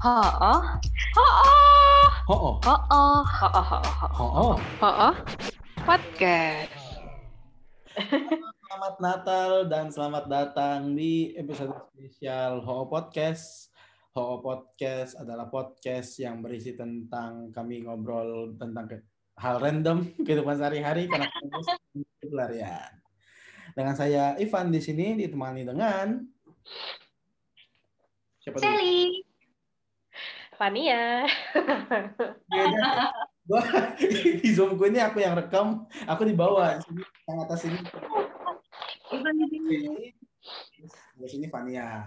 Ho-oh. Ho-oh. Ho-oh. Ho-oh. Ho-oh. Podcast. Selamat Natal dan selamat datang di episode spesial Ho Podcast. Ho Podcast adalah podcast yang berisi tentang kami ngobrol tentang ke- hal random kehidupan sehari-hari karena pelarian. Dengan saya Ivan di sini ditemani dengan siapa dulu? Sally. Fania. Di Zoom gue ini aku yang rekam, aku di bawah sini yang atas ini. Di sini Fania.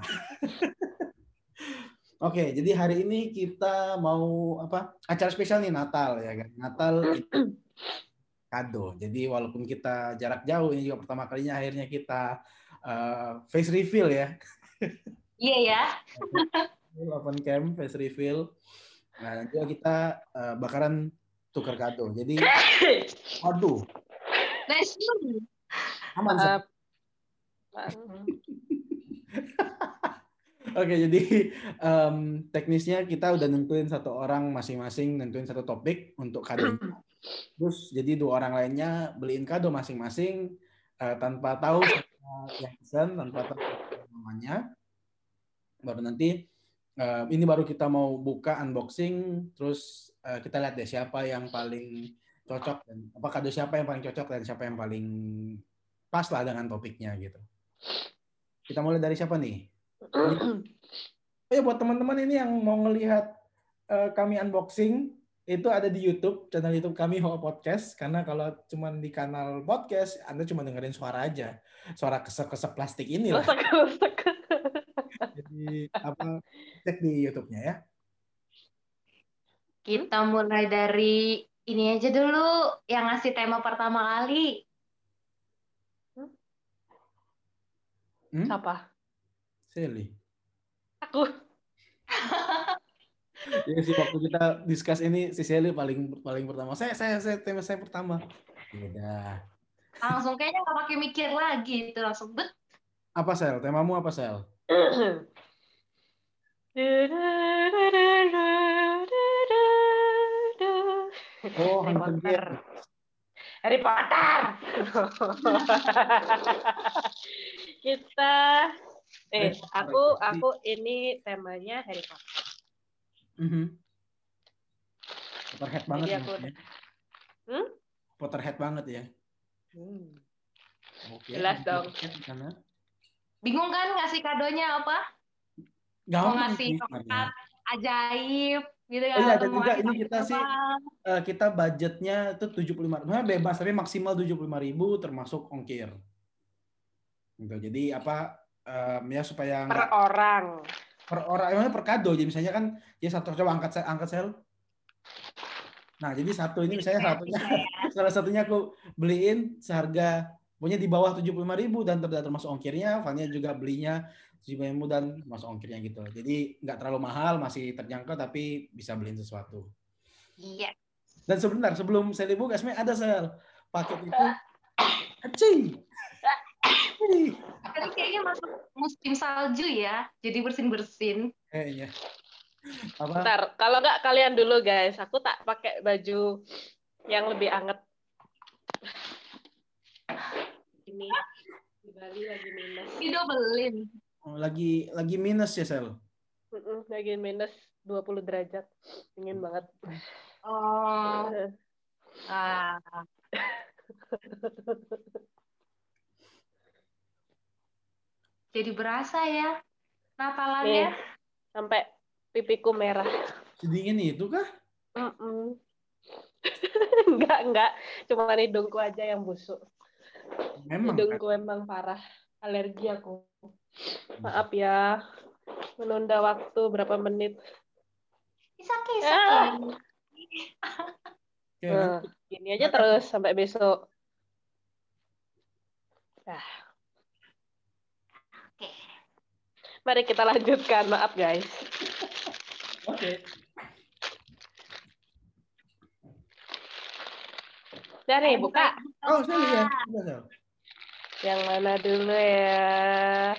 Oke, jadi hari ini kita mau apa? Acara spesial nih Natal ya kan. Natal kado. Jadi walaupun kita jarak jauh ini juga pertama kalinya akhirnya kita uh, face reveal ya. Iya ya. open cam face reveal. Nah, nanti kita uh, bakaran tukar kado. Jadi, aduh, Nice. aman. Maaf. Oke, jadi em, teknisnya kita udah nentuin satu orang masing-masing nentuin satu topik untuk kado. Terus jadi dua orang lainnya beliin kado masing-masing eh, tanpa tahu siapa yang pesan, tanpa tahu namanya. Baru nanti ini baru kita mau buka unboxing, terus eh, kita lihat deh siapa yang paling cocok dan apa kado siapa yang paling cocok dan siapa yang paling pas lah dengan topiknya gitu. Kita mulai dari siapa nih? Oh ya buat teman-teman ini yang mau ngelihat eh, kami unboxing itu ada di YouTube channel YouTube kami Hoa Podcast karena kalau cuma di kanal podcast Anda cuma dengerin suara aja suara kesek-kesek plastik ini lah. Jadi apa cek di YouTube-nya ya Kita mulai dari ini aja dulu yang ngasih tema pertama kali. hmm? Siapa? Sally Aku. ya sih waktu kita discuss ini si Sally paling paling pertama saya saya saya tema saya pertama udah Langsung kayaknya nggak pakai mikir lagi itu langsung bet. apa Sel temamu apa Sel oh Harry Potter. Harry Potter. Kita eh aku aku ini temanya Harry Potter. Mhm. Potterhead banget Jadi ya. aku- ya. Hmm? Potterhead banget ya. Hmm. Oke. Jelas dong. Bingung kan ngasih kadonya apa? Mau Gampang ngasih sih tongkat ajaib gitu kan. Oh iya, dan mau juga ini kita sih, apa? Eh, kita budgetnya itu 75 ribu. bebas tapi maksimal 75 ribu termasuk ongkir. Gitu. Jadi apa em, ya supaya Per nggak orang. per orang emangnya per kado jadi misalnya kan ya satu coba angkat saya angkat sel. Nah, jadi satu ini misalnya satunya salah satunya aku beliin seharga punya di bawah 75.000 ribu dan tidak termasuk ongkirnya. Fania juga belinya 75.000 ribu dan termasuk ongkirnya gitu. Jadi nggak terlalu mahal, masih terjangkau tapi bisa beliin sesuatu. Iya. Dan sebentar sebelum saya buka sebenarnya ada sel paket itu. Acing. Tadi kayaknya masuk musim salju ya. Jadi bersin-bersin. Kayaknya. Apa? Bentar, kalau nggak kalian dulu guys, aku tak pakai baju yang lebih anget. Ini di Bali lagi minus. Didobelin. Oh, Lagi lagi minus ya sel. Lagi minus 20 derajat. Dingin banget. Oh. Ah. Jadi berasa ya Natalannya. Nih, sampai pipiku merah. Sedingin itu kah? Mm-mm. enggak, enggak. Cuma hidungku aja yang busuk. Memang. kan? Hidungku emang parah. Alergi aku. Maaf ya. Menunda waktu berapa menit. Bisa. Ah. Oke, Nah, gini aja terus sampai besok. Nah, Oke. mari kita lanjutkan. Maaf guys. Oke. Udah nih, buka. Oh, Sel ya. Yang mana dulu ya?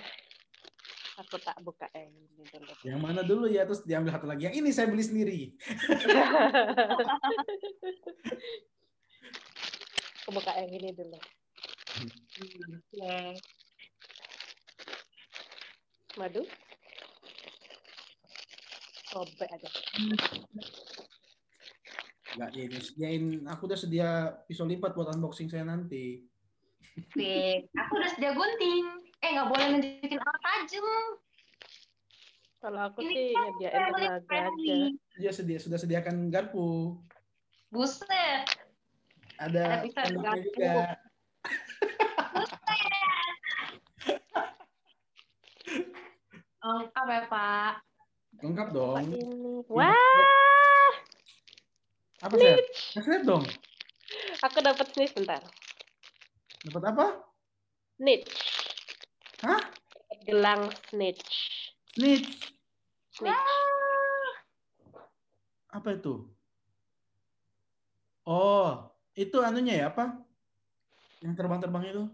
Aku tak buka yang ini dulu. Yang mana dulu ya? Terus diambil satu lagi. Yang ini saya beli sendiri. Aku buka yang ini dulu. Madu. Sobek aja. Enggak, ini sediain. Aku udah sedia pisau lipat buat unboxing saya nanti. Sip. Aku udah sedia gunting. Eh, nggak boleh nunjukin alat tajam. Kalau aku Ini sih kan nyediain family tenaga aja. friendly. Dia sedia sudah sediakan garpu. Buset. Ada Ada sendoknya garpu. juga. Lengkap ya, Pak. Lengkap dong. ini? Iya. Apa sih? Dong. aku dapat nih bentar. Dapat apa? Snitch. Hah? Gelang snitch. Snitch. Snitch. Apa itu? Oh, itu anunya ya apa? Yang terbang-terbang itu?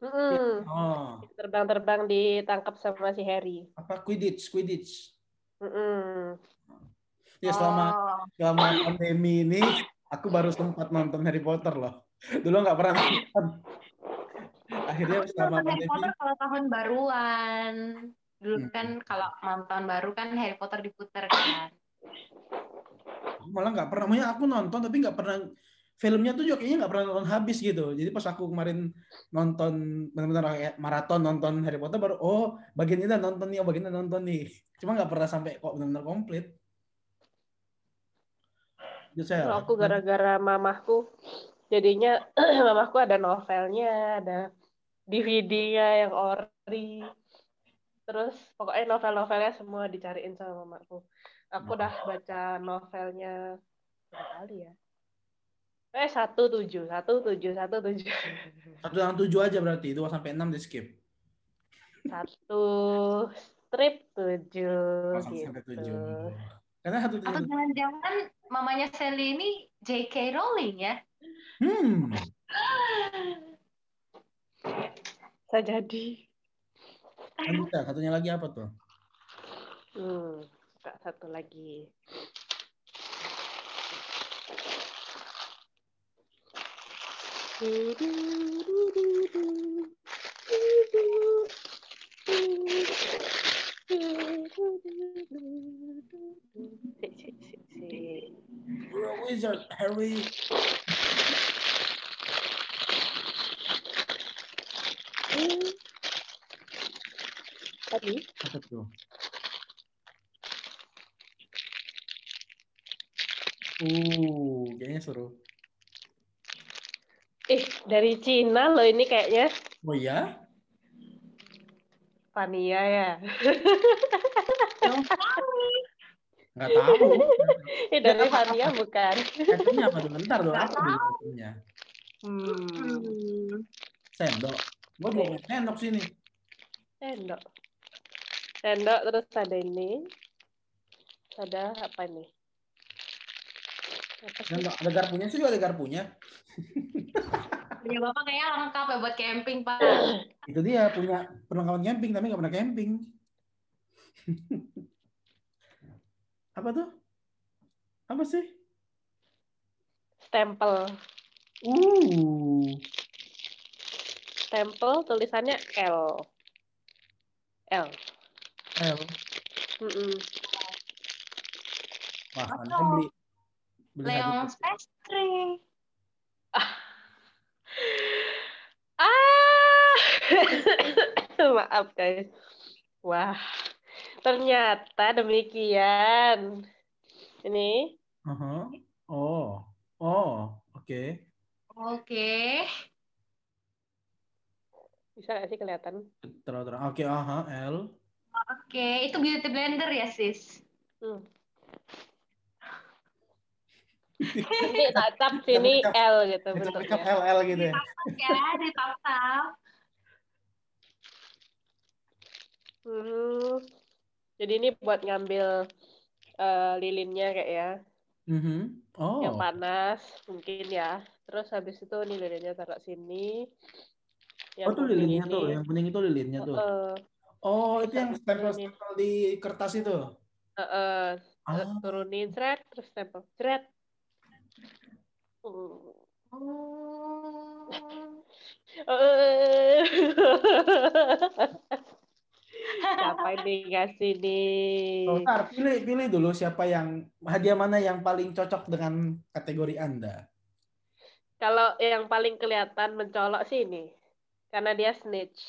Mm-mm. Oh, Terbang-terbang ditangkap sama si Harry. apa Quidditch, Quidditch. Mm-mm. Ya selama Oh. selama pandemi ini aku baru sempat nonton Harry Potter loh. Dulu nggak pernah nonton. Akhirnya Aku selama nonton Harry pandemi Potter kalau tahun baruan. Dulu Hmm. kan kalau malam tahun baru kan Harry Potter diputer kan. malah nggak pernah. Maksudnya aku nonton tapi nggak pernah filmnya tuh juga kayaknya nggak pernah nonton habis gitu. Jadi pas aku kemarin nonton benar-benar maraton nonton Harry Potter baru oh bagian ini nonton nih, oh bagian ini nonton nih. Cuma nggak pernah sampai kok benar-benar komplit. Kalau aku gara-gara mamahku, jadinya mamahku ada novelnya, ada DVD-nya yang ori. Terus pokoknya novel-novelnya semua dicariin sama mamaku. Aku udah baca novelnya berapa kali ya? Eh satu tujuh, satu tujuh, satu tujuh, satu yang tujuh aja berarti dua sampai enam di skip. satu strip tujuh Oh, satu sampai gitu. tujuh. Karena satu Atau jangan-jangan mamanya Sally ini J.K. Rowling ya? Hmm. Saya jadi. Lanjut, satunya lagi apa tuh? Hmm, satu lagi. You're a wizard, Harry. Tadi Apa tuh? Uh, kayaknya seru. eh dari Cina loh ini kayaknya Oh iya? Fania ya. Nggak tahu. Eh dari Fania bukan. Itemnya apa tuh? Bentar dong, apa tuh itemnya? Hmm. Sendok. Gua belum punya sendok sini. Sendok. Sendok terus ada ini. Ada apa nih? Apa? Sendok. Ada garpunya sih juga ada garpunya. Punya Bapak kayaknya lengkap ya buat camping, Pak. Itu dia punya perlengkapan camping tapi nggak pernah camping. apa tuh? Apa sih? Stempel. Uh, Stempel tulisannya L. L. L. Mm-mm. Wah, Apa nanti beli beli Leon. Pastry. Ah. Maaf guys. Wah. Ternyata demikian. Ini Aha. Oh, oh, oke. Oke. bisa nggak sih kelihatan? Terus terus. Oke, aha, L. Oke, itu beauty blender ya, sis? Hmm. Nanti tak cap sini L gitu bentuknya. L L gitu ya. Oke, di tap Hmm. Jadi ini buat ngambil eh, lilinnya kayak ya, Mhm. Oh. yang panas mungkin ya. Terus habis itu nih lilinnya taruh sini. Oh, tuh kuning lilinnya ini. tuh, yang kuning itu lilinnya tuh. Eh, Oh, itu yang stempel-stempel di kertas itu. Eh, eh, Ah. turunin thread terus stempel thread. Oh. Siapa ini ngasih nih Oh, pilih pilih dulu siapa yang hadiah mana yang paling cocok dengan kategori Anda. kalau yang paling kelihatan mencolok sih ini karena dia snitch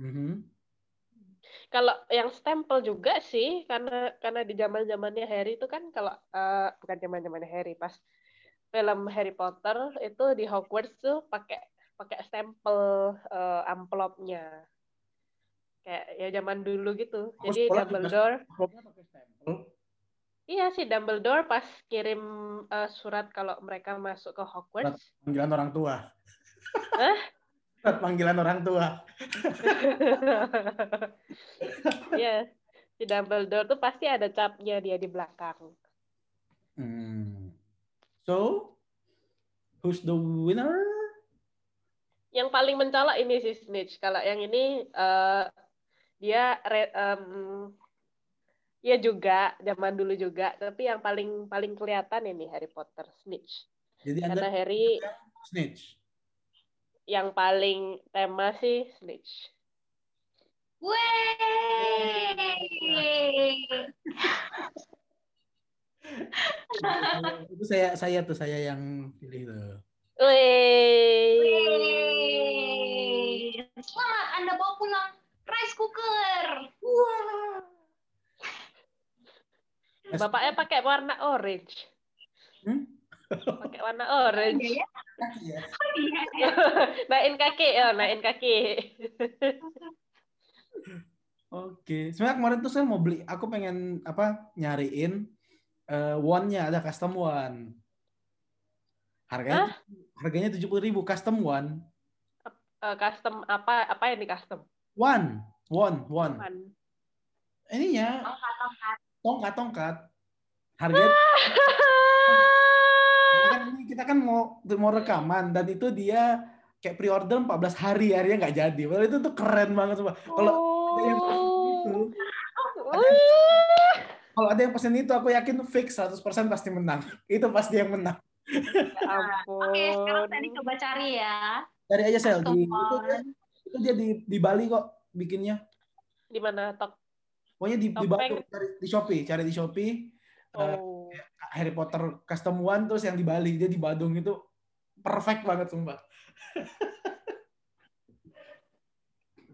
Mhm. kalau yang stempel juga sih karena karena di zaman zamannya Harry itu kan kalau eh, bukan zaman zamannya Harry pas film Harry Potter itu di Hogwarts tuh pakai pakai stempel eh, amplopnya kayak ya zaman dulu gitu Aku jadi Dumbledore iya sih Dumbledore pas kirim eh, surat kalau mereka masuk ke Hogwarts Panggilan orang tua. Hah? Surat panggilan orang tua. Iya, si Dumbledore tuh pasti ada capnya dia di belakang. Hmm. So, who's the winner? Yang paling mencolok ini si Snitch. Kalau yang ini eh, dia re- em, ya juga zaman dulu juga, tapi yang paling paling kelihatan ini Harry Potter Snitch. Jadi Karena Anda Harry snitch. yang paling tema sih Snitch. Wey. itu saya saya tuh saya yang pilih tuh. Wih. Wey. Selamat Anda bawa pulang cooker. Bapaknya pakai warna orange. Hmm? Pakai warna orange. Ya? Iya. Oh, iya ya. naikin kaki, ya, naikin kaki. Oke, sebenarnya kemarin tuh saya mau beli, aku pengen apa nyariin eh won-nya ada custom one. Harganya harganya tujuh puluh ribu custom one. Eh, custom apa apa yang di custom? One, won, won. Apaan? Ininya Tongkat, tongkat. tongkat tongkat. Harganya kan ini kita kan mau mau rekaman dan itu dia kayak pre-order 14 hari harinya nggak jadi. Padahal itu tuh keren banget coba. Kalau ada yang pesen itu, kalau ada yang pesen itu aku yakin fix 100% pasti menang. Itu pasti yang menang. Ya ampun. Oke, sekarang tadi coba cari ya. Cari aja sel di itu itu dia di di Bali kok bikinnya. Di mana tok? Pokoknya di, di. Bali cari di Shopee, cari di Shopee eh, Oh. Harry Potter custom one terus yang di Bali dia di Badung itu perfect banget sumpah.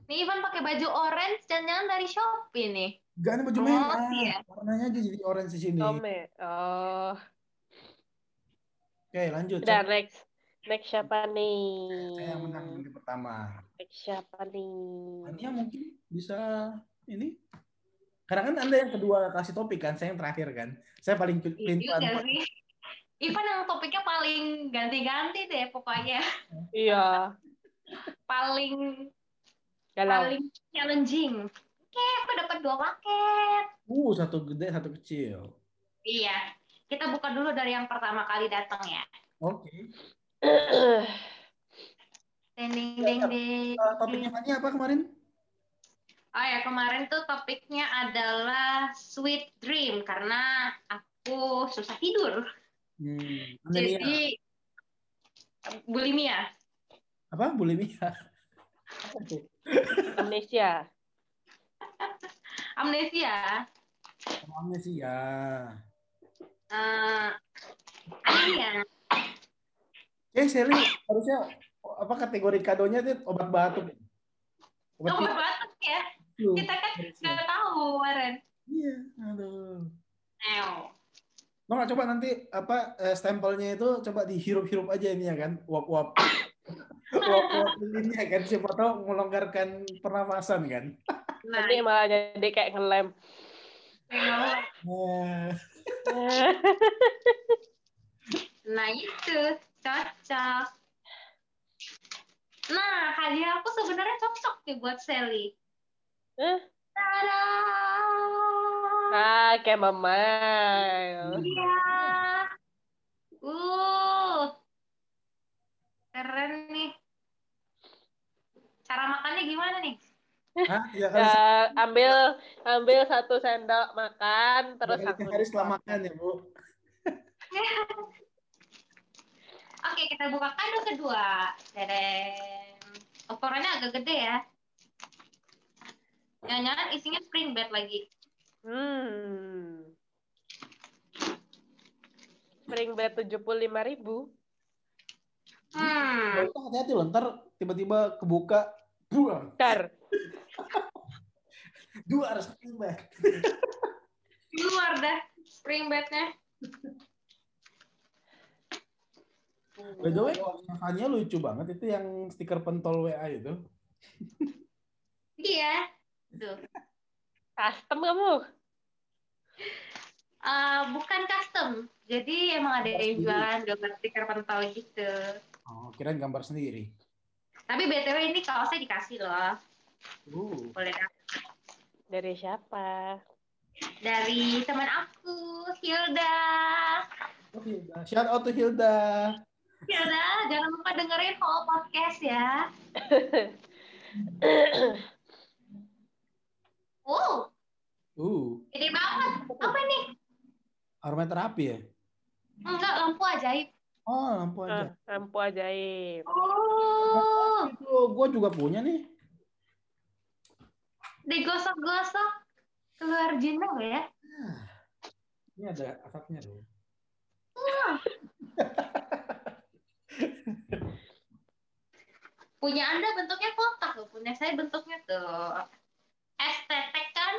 Nih Ivan pakai baju orange dan jangan dari Shopee nih. Gak ada baju Oh, merah. iya. Warnanya aja jadi orange di sini. Tome. Oh. Oke, lanjut. Udah next. Next siapa nih? Saya yang menang nanti pertama. Next siapa nih? Ania mungkin bisa ini. Karena kan Anda yang kedua kasih topik kan, saya yang terakhir kan. Saya paling Iya pintar. sih. Ivan yang topiknya paling ganti-ganti deh pokoknya. Iya. Paling Galau. paling challenging. Oke, aku dapat dua paket. Uh, satu gede, satu kecil. Iya. Kita buka dulu dari yang pertama kali datang ya. Oke. Ding ding ding ding. Eh, topiknya Ania apa kemarin? Oh ya, kemarin tuh topiknya adalah sweet dream karena aku susah tidur. Hmm, anemia. Jadi bulimia. Apa? Bulimia. Amnesia. Amnesia. Oh, Amnesia. Eh, anemia. Eh, Sally, harusnya apa kategori kadonya itu obat batuk. Obat Obat batuk ya. Kita kan nggak tahu kemarin. Iya, aduh. Ew. Lo nggak coba nanti apa eh, stempelnya itu coba dihirup-hirup aja ini ya kan, uap-uap, uap-uap lilinnya kan, siapa tahu melonggarkan pernafasan kan. Nah, Nanti malah jadi kayak ngelem. Nah, nah itu cocok. Nah, hadiah aku sebenarnya cocok nih buat Sally. Eh, Tada! ah, kayak mama. Iya. Uh. Keren nih. Cara makannya gimana nih? Hah? Tiga kali, Ya, ambil ambil satu sendok makan terus setelah dipotong. makan ya, Bu. Oke, kita buka kado kedua. Tadam. Ukurannya agak gede ya. Jangan-jangan isinya spring bed lagi. Hmm. Spring bed tujuh puluh lima ribu. Hmm. Hati-hati loh, ntar tiba-tiba kebuka, buang, Dar. dua harus tiba. Keluar dah spring bednya. By the way, makannya lucu banget itu yang stiker pentol WA itu. Iya. Tuh. Custom kamu. Eh, bukan custom. Jadi emang ada yang jualan gambar stiker pentol gitu. Oh, kirain gambar sendiri. Tapi BTW ini kaosnya dikasih loh. Uh, Boleh dapet. Dari siapa? Dari teman aku, Hilda. oh, Hilda. Shout out to Hilda. Hilda, jangan lupa dengerin whole podcast ya. Wow, Uh, gede banget. Apa nih? aromaterapi ya? Enggak, lampu ajaib. Oh, lampu Ah, aja. lampu ajaib. Oh, Itu gue juga punya nih. digosok-gosok keluar jinnya nggak ya? Ini ada asapnya tuh. Punya Anda bentuknya kotak loh, punya saya bentuknya tuh. Estetik kan?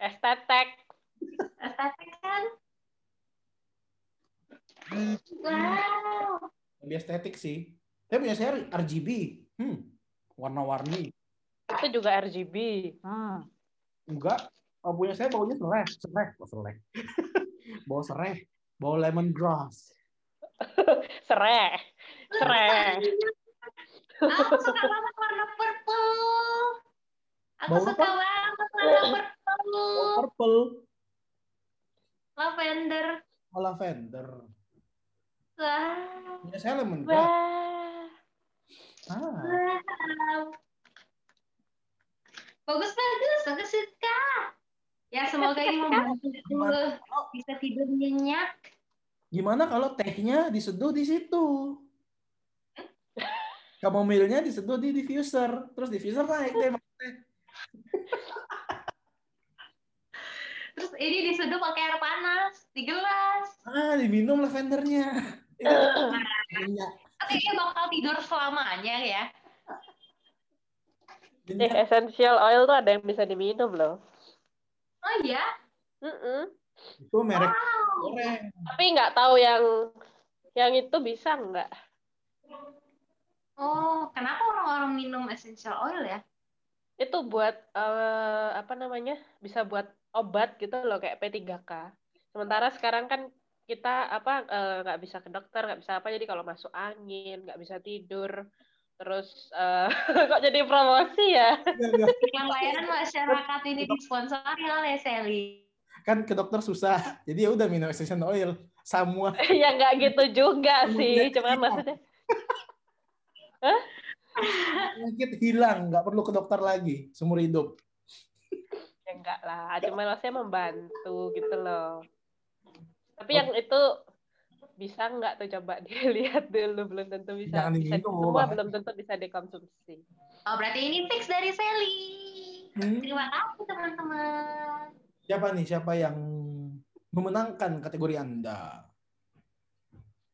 Estetek. Estetik kan? Wow. Lebih estetik sih. Tapi punya saya RGB. Hmm, warna-warni. Itu juga RGB. Hmm. Enggak. Oh, punya saya baunya seleh. Seleh. Bau seleh. bau sereh. Bau lemongrass. Serai. Serai. Aku suka banget warna purple. Aku Bau suka banget warna purple. purple. Lavender. Oh, lavender. Wow. Punya saya lemongrass. Wah. Ah, Wow. Bagus bagus, aku suka. Ya semoga ini membantu bisa tidur nyenyak. gimana kalau tehnya diseduh di situ? Chamomile-nya diseduh di diffuser. Terus diffuser naik deh. Terus ini diseduh pakai air panas di gelas. Ah, diminum lavendernya. Iya. Kayaknya bakal tidur selamanya ya. Eh, essential oil tuh ada yang bisa diminum loh. Oh iya. Mm-mm. Itu merek Wow. Tapi nggak tahu yang yang itu bisa nggak? Oh, kenapa orang-orang minum essential oil ya? Itu buat eh, apa namanya? Bisa buat obat gitu loh kayak P3K. Sementara sekarang kan kita apa eh, nggak bisa ke dokter, nggak bisa apa jadi kalau masuk angin, nggak bisa tidur. Terus eh, kok jadi promosi ya? Yang layanan masyarakat ini disponsori oleh Sally. Kan ke dokter susah. Jadi ya udah minum essential oil. Semua ya nggak gitu juga sih, cuman maksudnya penyakit hilang, nggak perlu ke dokter lagi seumur hidup. ya enggak lah, cuman maksudnya membantu gitu loh. Tapi yang itu bisa nggak tuh coba dilihat dulu belum tentu bisa, Jangan bisa diminum, semua bahaya. belum tentu bisa dikonsumsi. Oh, berarti ini fix dari Sally. Hmm. Terima kasih teman-teman. Siapa nih? Siapa yang memenangkan kategori Anda?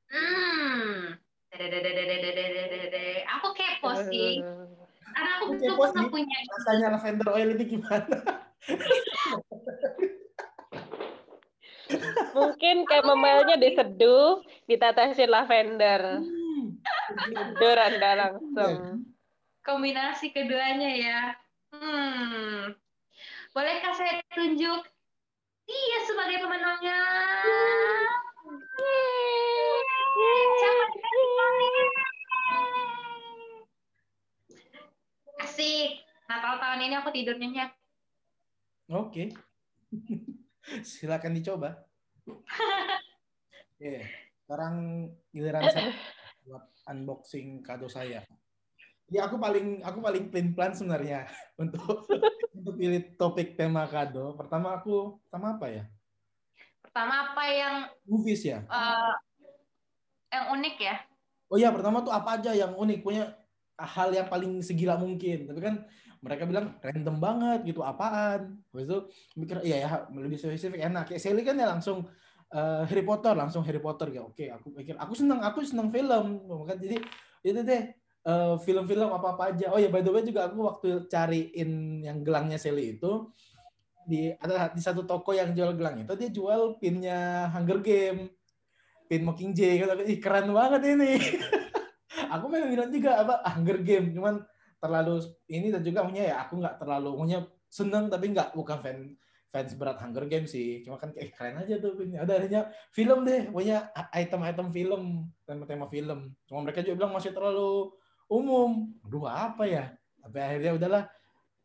Hmm. Aku kepo sih. Karena aku kepo sih. punya. Rasanya lavender oil ini gimana? Mungkin kayak memelnya diseduh, ditatasin lavender. Hmm. duran dan langsung. Iya. Kombinasi keduanya ya. Hmm. Bolehkah saya tunjuk dia sebagai pemenangnya? Asik. Natal tahun ini aku tidur nyenyak. Oke. Silakan dicoba. Oke, sekarang giliran saya buat unboxing kado saya. Ya aku paling aku paling plain plan sebenarnya untuk untuk pilih topik tema kado. Pertama aku pertama apa ya? Pertama apa yang Movies ya. uh, yang unik ya? Oh iya, pertama tuh apa aja yang unik, punya hal yang paling segila mungkin. Tapi kan mereka bilang random banget gitu, apaan? Habis itu mikir iya ya lebih spesifik enak. Kayak Sally kan ya langsung uh, Harry Potter, langsung Harry Potter ya. Oke, aku pikir aku seneng, aku seneng film. Kan jadi itu deh eh, film-film apa-apa aja. Oh ya by the way juga aku waktu cariin yang gelangnya Sally itu di ada di satu toko yang jual gelang itu dia jual pinnya Hunger Game pin Mockingjay kata ih keren banget ini. Aku memang bilang juga apa Hunger Game cuman terlalu ini dan juga punya ya aku nggak terlalu punya seneng tapi nggak bukan fan fans berat Hunger Games sih. Cuma kan kayak keren aja tuh ada akhirnya film deh punya item-item film tema-tema film. Cuma mereka juga bilang masih terlalu umum. Aduh apa ya? Tapi akhirnya udahlah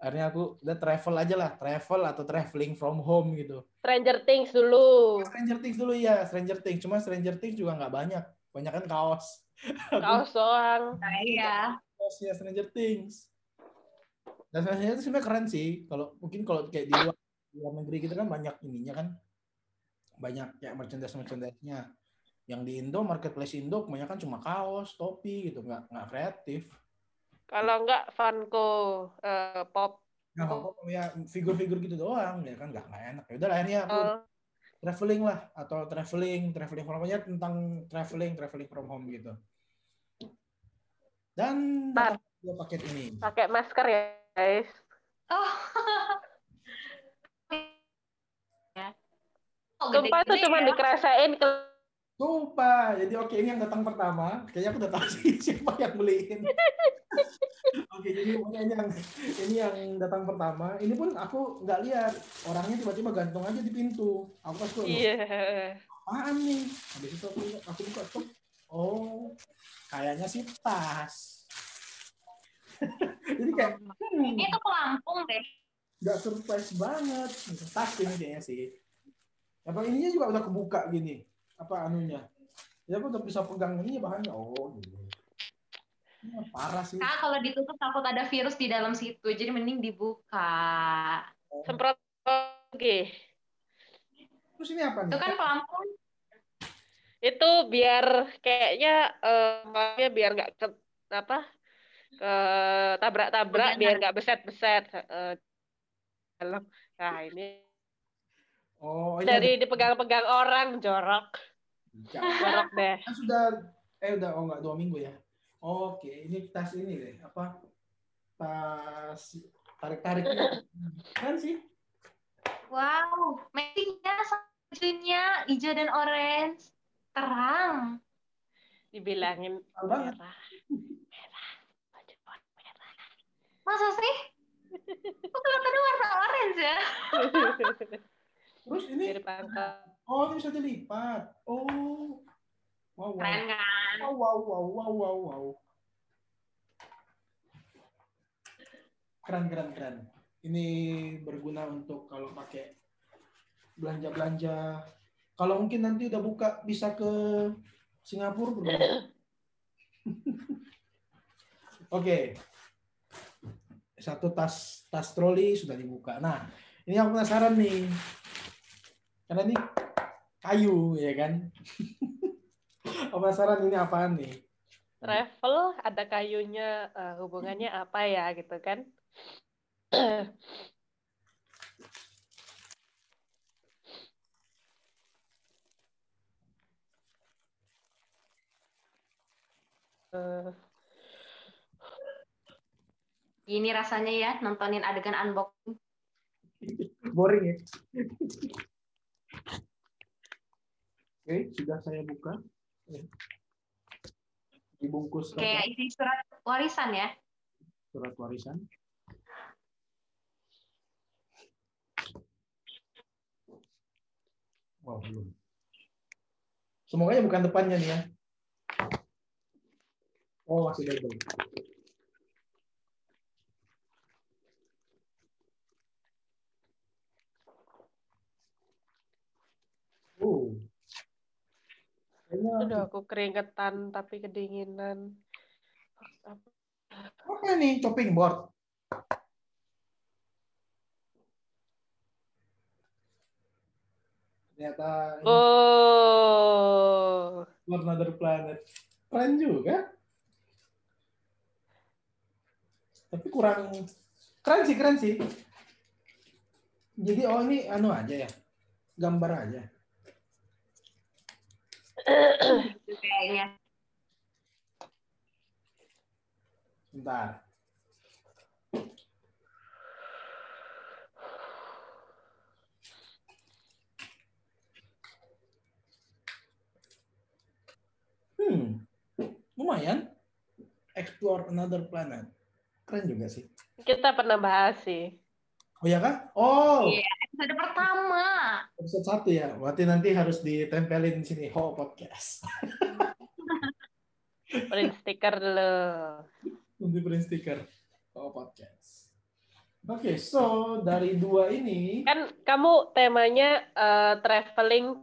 akhirnya aku udah travel aja lah travel atau traveling from home gitu. Stranger Things dulu. Stranger Things dulu ya Stranger Things. Cuma Stranger Things juga nggak banyak. Banyak kan kaos. Kaos doang. Nah, iya. Kaosnya Stranger Things. Dan Stranger Things sebenarnya keren sih. Kalau mungkin kalau kayak di luar, di luar negeri kita kan banyak ininya kan. Banyak kayak merchandise merchandise nya yang di Indo marketplace Indo kebanyakan cuma kaos topi gitu. Nggak nggak kreatif kalau enggak Funko uh, pop. Nah, pop ya figur-figur gitu doang ya kan nggak enak. Ya udah akhirnya aku uh. traveling lah atau traveling traveling from home tentang traveling traveling from home gitu. Dan nah, dua paket ini. Pakai masker ya, guys. Oh. ya. Oh, Sumpah itu cuma ya. dikerasain ke Sumpah. Jadi oke ini yang datang pertama. Kayaknya aku udah tahu sih siapa yang beliin. oke jadi ini yang ini yang datang pertama. Ini pun aku nggak lihat orangnya tiba-tiba gantung aja di pintu. Aku pas tuh. Iya. Apaan nih? Habis itu aku aku buka tuh. Oh, kayaknya sih tas. jadi kayak hmm, ini tuh pelampung deh. Gak surprise banget. Tas ini kayaknya sih. Apa ininya juga udah kebuka gini apa anunya? Ya aku udah bisa pegang ini bahannya. Oh gitu. Ya, parah sih. Nah, kalau ditutup takut ada virus di dalam situ jadi mending dibuka. Oh. semprot oke terus ini apa nih? Itu kan pelampung. Itu biar kayaknya uh, biar nggak ke apa ke tabrak-tabrak biar nggak beset-beset uh, nah ini Oh, ini dari dipegang-pegang orang jorok. Jorok deh. Kan sudah eh udah oh enggak dua minggu ya. Oke, ini tas ini deh apa? Tas tarik-tarik kan sih? Wow, matchingnya bajunya hijau dan orange. Terang. Dibilangin merah. Merah. Baju merah. Masa sih? Kok kelihatannya warna orange ya? Terus ini Oh, ini bisa dilipat. Oh. Wow, wow. Keren kan? Wow, wow, wow, wow, wow, wow. Keren, keren, keren. Ini berguna untuk kalau pakai belanja-belanja. Kalau mungkin nanti udah buka bisa ke Singapura berguna. Oke. Okay. Satu tas tas troli sudah dibuka. Nah, ini yang penasaran nih karena ini kayu ya kan. Penasaran ini apaan nih? Travel ada kayunya uh, hubungannya apa ya gitu kan? uh, Ini rasanya ya nontonin adegan unboxing. Boring ya. Oke, sudah saya buka. Dibungkus. Kayak isi surat warisan ya? Surat warisan. Wow, belum. Semoga ya bukan depannya nih ya. Oh, masih label. Oh. Udah aku keringetan tapi kedinginan. Apa nih chopping board? Ternyata ini Oh. another planet. Keren juga. Tapi kurang keren sih, keren sih. Jadi oh ini anu aja ya. Gambar aja. Gitu kayaknya. Bentar. Hmm, lumayan. Explore another planet. Keren juga sih. Kita pernah bahas sih. Oh ya kan? Oh, Iya, episode pertama. episode satu ya. Berarti nanti harus ditempelin di sini. Ho podcast. Print stiker dulu. Nanti print stiker. Ho podcast. Oke, so dari dua ini, Kan kamu temanya eh, traveling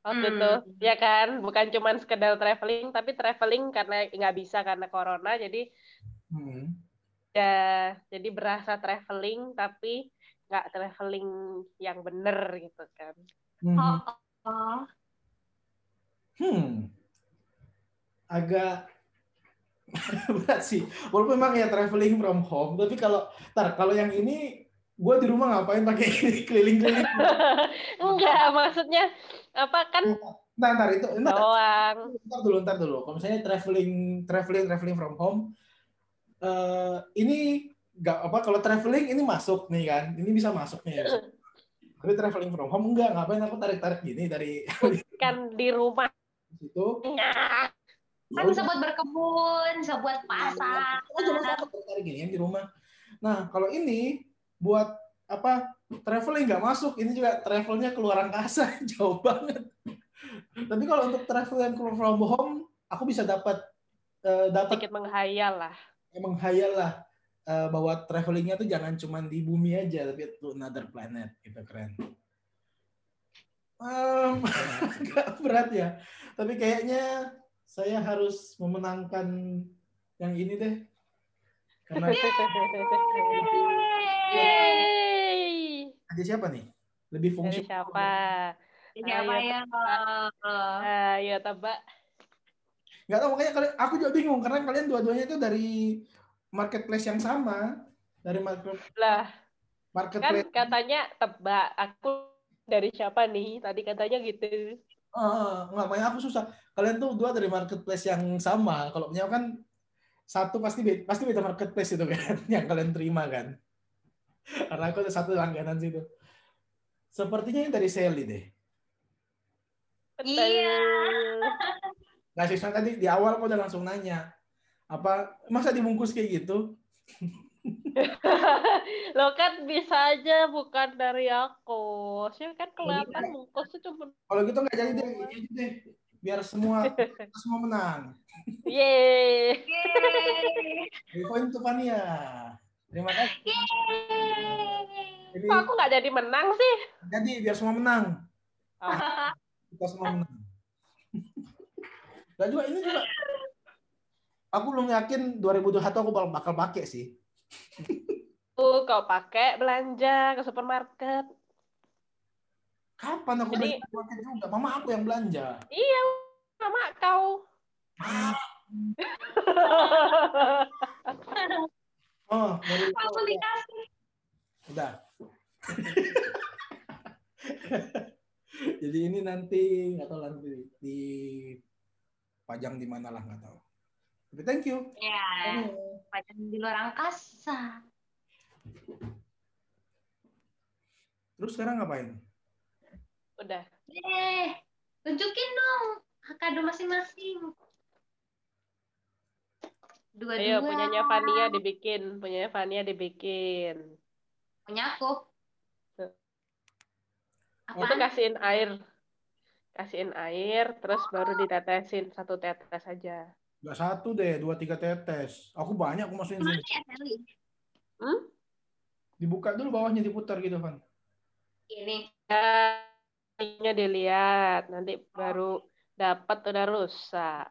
waktu Hmm. itu, ya kan? Bukan cuma sekedar traveling, tapi traveling karena nggak bisa karena corona, jadi hmm, ya jadi berasa traveling tapi nggak traveling yang bener gitu kan. hmm, Oh, oh. hmm, agak berat sih. Walaupun memang ya traveling from home, tapi kalau, tar kalau yang ini, gue di rumah ngapain pakai keliling-keliling? Enggak, maksudnya apa kan Nah, ntar itu, ntar, doang. ntar dulu, ntar dulu. Kalau misalnya traveling, traveling, traveling from home, eh ini nggak apa? Kalau traveling ini masuk nih kan, ini bisa masuk nih. Tapi traveling from home enggak, ngapain aku tarik-tarik gini dari Kan di rumah. situ? Nah, Ya Kan bisa buat berkebun, bisa buat pasar. Oh, cuma aku tarik gini di rumah. Nah, kalau ini buat apa? Traveling nggak masuk. Ini juga travelnya keluar angkasa, jauh banget. Tapi kalau untuk travel yang keluar from home, aku bisa dapat eh, dapat sedikit menghayal lah. emang hayal lah eh, bahwa travelingnya tuh jangan cuma di bumi aja, tapi to another planet. Gitu keren. Em, agak berat ya. Tapi kayaknya saya harus memenangkan yang ini deh. Karena Yeay. ada siapa nih? Lebih Dari fungsi. siapa? Siapa Ayo, yang Ayo tebak. Nggak tahu makanya kalian, aku juga bingung karena kalian dua-duanya itu dari marketplace yang sama, dari market Lah, kan marketplace. katanya tebak. Aku dari siapa nih? Tadi katanya gitu. Ah, makanya aku susah. Kalian tuh dua dari marketplace yang sama. Kalau punya kan satu pasti beda, pasti beda marketplace itu kan yang kalian terima kan. Karena aku ada satu langganan situ. Sepertinya yang dari Sally deh. Iya. Nah, Siswa tadi di awal aku udah langsung nanya, apa masa dibungkus kayak gitu? Lo kan bisa aja bukan dari aku. Sih kan kelihatan bungkusnya cuma Kalau gitu nggak jadi deh, ini aja deh. Biar semua semua menang. Yeay. Poin untuk Fania. Terima kasih. Yeay. Jadi, Kok aku nggak jadi menang sih? jadi biar semua menang. Oh. Kita semua menang. Gak juga ini juga. Aku belum yakin 2021 aku bakal bakal pakai sih. Tuh, kau pakai belanja ke supermarket. Kapan aku Jadi- belanja pakai juga? Mama aku yang belanja. Iya, sama kau. Oh, Aku dikasih. Udah. Jadi ini nanti nggak tahu nanti di pajang di mana lah nggak tahu. Tapi thank you. Ya, pajang di luar angkasa. Terus sekarang ngapain? Udah. Eh, tunjukin dong kado masing-masing. Dua-dua. Ayo, punyanya Fania dibikin. Punyanya Fania dibikin. Punya aku. Tuh. Apaan? Itu kasihin air. Kasihin air, terus baru ditetesin satu tetes aja. Gak satu deh, dua tiga tetes. Aku banyak aku masukin Mana sini. ya, Sally? Dibuka dulu bawahnya diputar gitu, Van. Ini. Ininya dilihat. Nanti baru dapat udah rusak.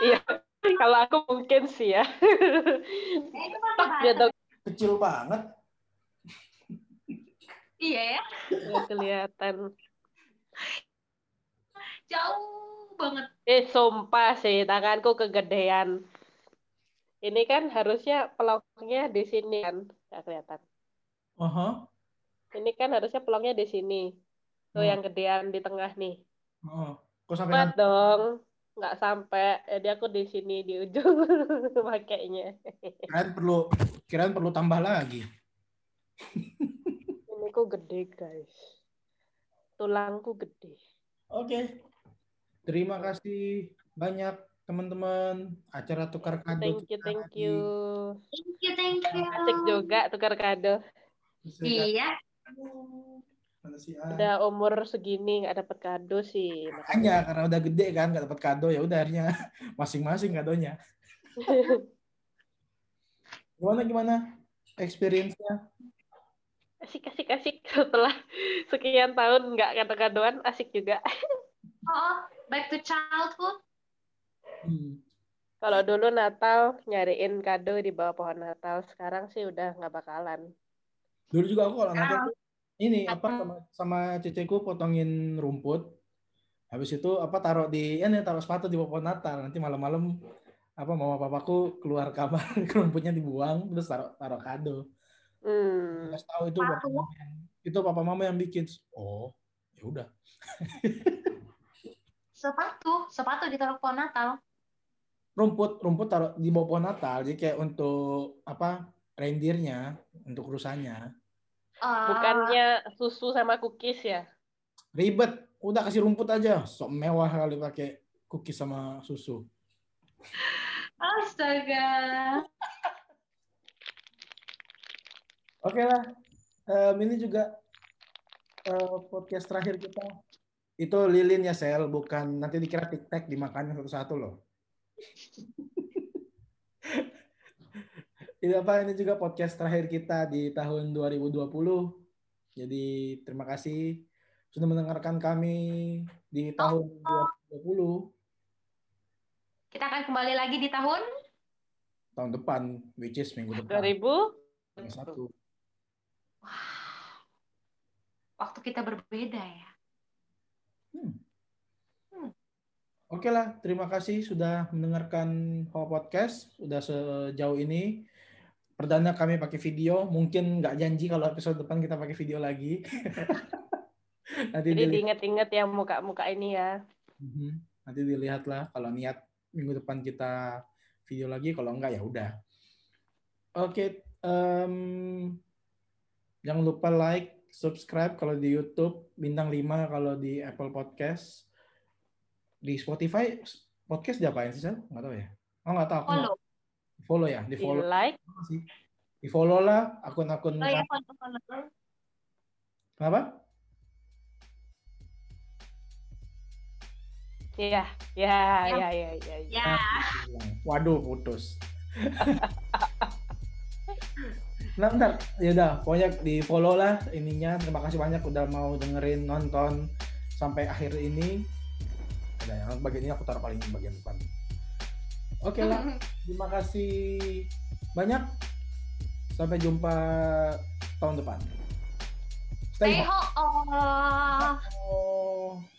Iya, kalau aku mungkin sih ya. Eh, Kecil banget. Iya ya, kelihatan. Jauh banget. Eh, sumpah sih, tanganku kegedean. Ini kan harusnya pelongnya di sini kan, nggak kelihatan. Aha. Ini kan harusnya pelongnya di sini. Tuh Hmm. yang gedean di tengah nih. Oh. Kok sampai Cepat dong, nggak sampai. Jadi aku di sini di ujung pakainya. kirain perlu kirain perlu tambah lagi. Ini ku gede guys. Tulangku gede. Oke. Terima kasih banyak teman-teman. Acara tukar kado. Thank you, thank you. Thank you, thank you. Asik juga tukar kado. Iya, ah? Udah umur segini nggak dapat kado sih. Makanya karena udah gede kan nggak dapat kado ya udah akhirnya masing-masing kadonya. Gimana gimana experience-nya? Asik, asik, asik. Setelah sekian tahun nggak kado-kadoan, asik juga. oh, back to childhood. Hmm. Kalau dulu Natal nyariin kado di bawah pohon Natal, sekarang sih udah nggak bakalan. Dulu juga aku kalau Natal ini apa sama, sama ceceku potongin rumput. Habis itu apa taruh di ya nih taruh sepatu di bawah pohon Natal. Nanti malam-malam apa mama papaku keluar kamar rumputnya dibuang terus taruh taruh kado. Hmm. Kasih tahu itu papa mama yang itu papa mama yang bikin. Oh, ya udah. Sepatu, sepatu ditaruh pohon Natal. Rumput rumput taruh di bawah pohon Natal. Jadi kayak untuk apa reindeernya untuk rusanya. Eh, Bukannya susu sama cookies ya? Ribet, udah kasih rumput aja. Sok mewah kali pakai cookies sama susu. Astaga. Oke lah, Em, ini juga eh, podcast terakhir kita. Itu lilin ya sel, bukan nanti dikira tic-tac dimakannya satu-satu loh. ini apa? Ini juga podcast terakhir kita di tahun 2020. Jadi terima kasih sudah mendengarkan kami di tahun 2020 Kita akan kembali lagi di tahun tahun depan, which is minggu depan. 2000? Satu. waktu kita berbeda ya. Oke lah, terima kasih sudah mendengarkan Hoa Podcast. Sudah sejauh ini. Perdana kami pakai video. Mungkin nggak janji kalau episode depan kita pakai video lagi. Nanti, Jadi diinget-inget ya muka-muka ini ya. Mhm. Nanti dilihat lah. Kalau niat minggu depan kita video lagi. Kalau enggak ya udah. Oke. em, jangan lupa like, subscribe kalau di YouTube. Bintang 5 kalau di Apple Podcast. Di Spotify podcast diapain sih, Sel? Nggak tahu ya. Oh, nggak tahu. Aku nggak- Follow. follow ya di Di follow like, sih di follow lah akun-akun Oh ya, follow, follow. kenapa ya, ya, Ya. ya, ya, ya. ya. Ya, waduh putus nah bentar. Ya udah pokoknya di follow lah ininya. Terima kasih banyak udah mau dengerin nonton sampai akhir ini. Udah yang bagian ini aku taruh paling bagian depan. Oke lah. Terima kasih banyak. Sampai jumpa tahun depan. Stay stay home. home. Oh.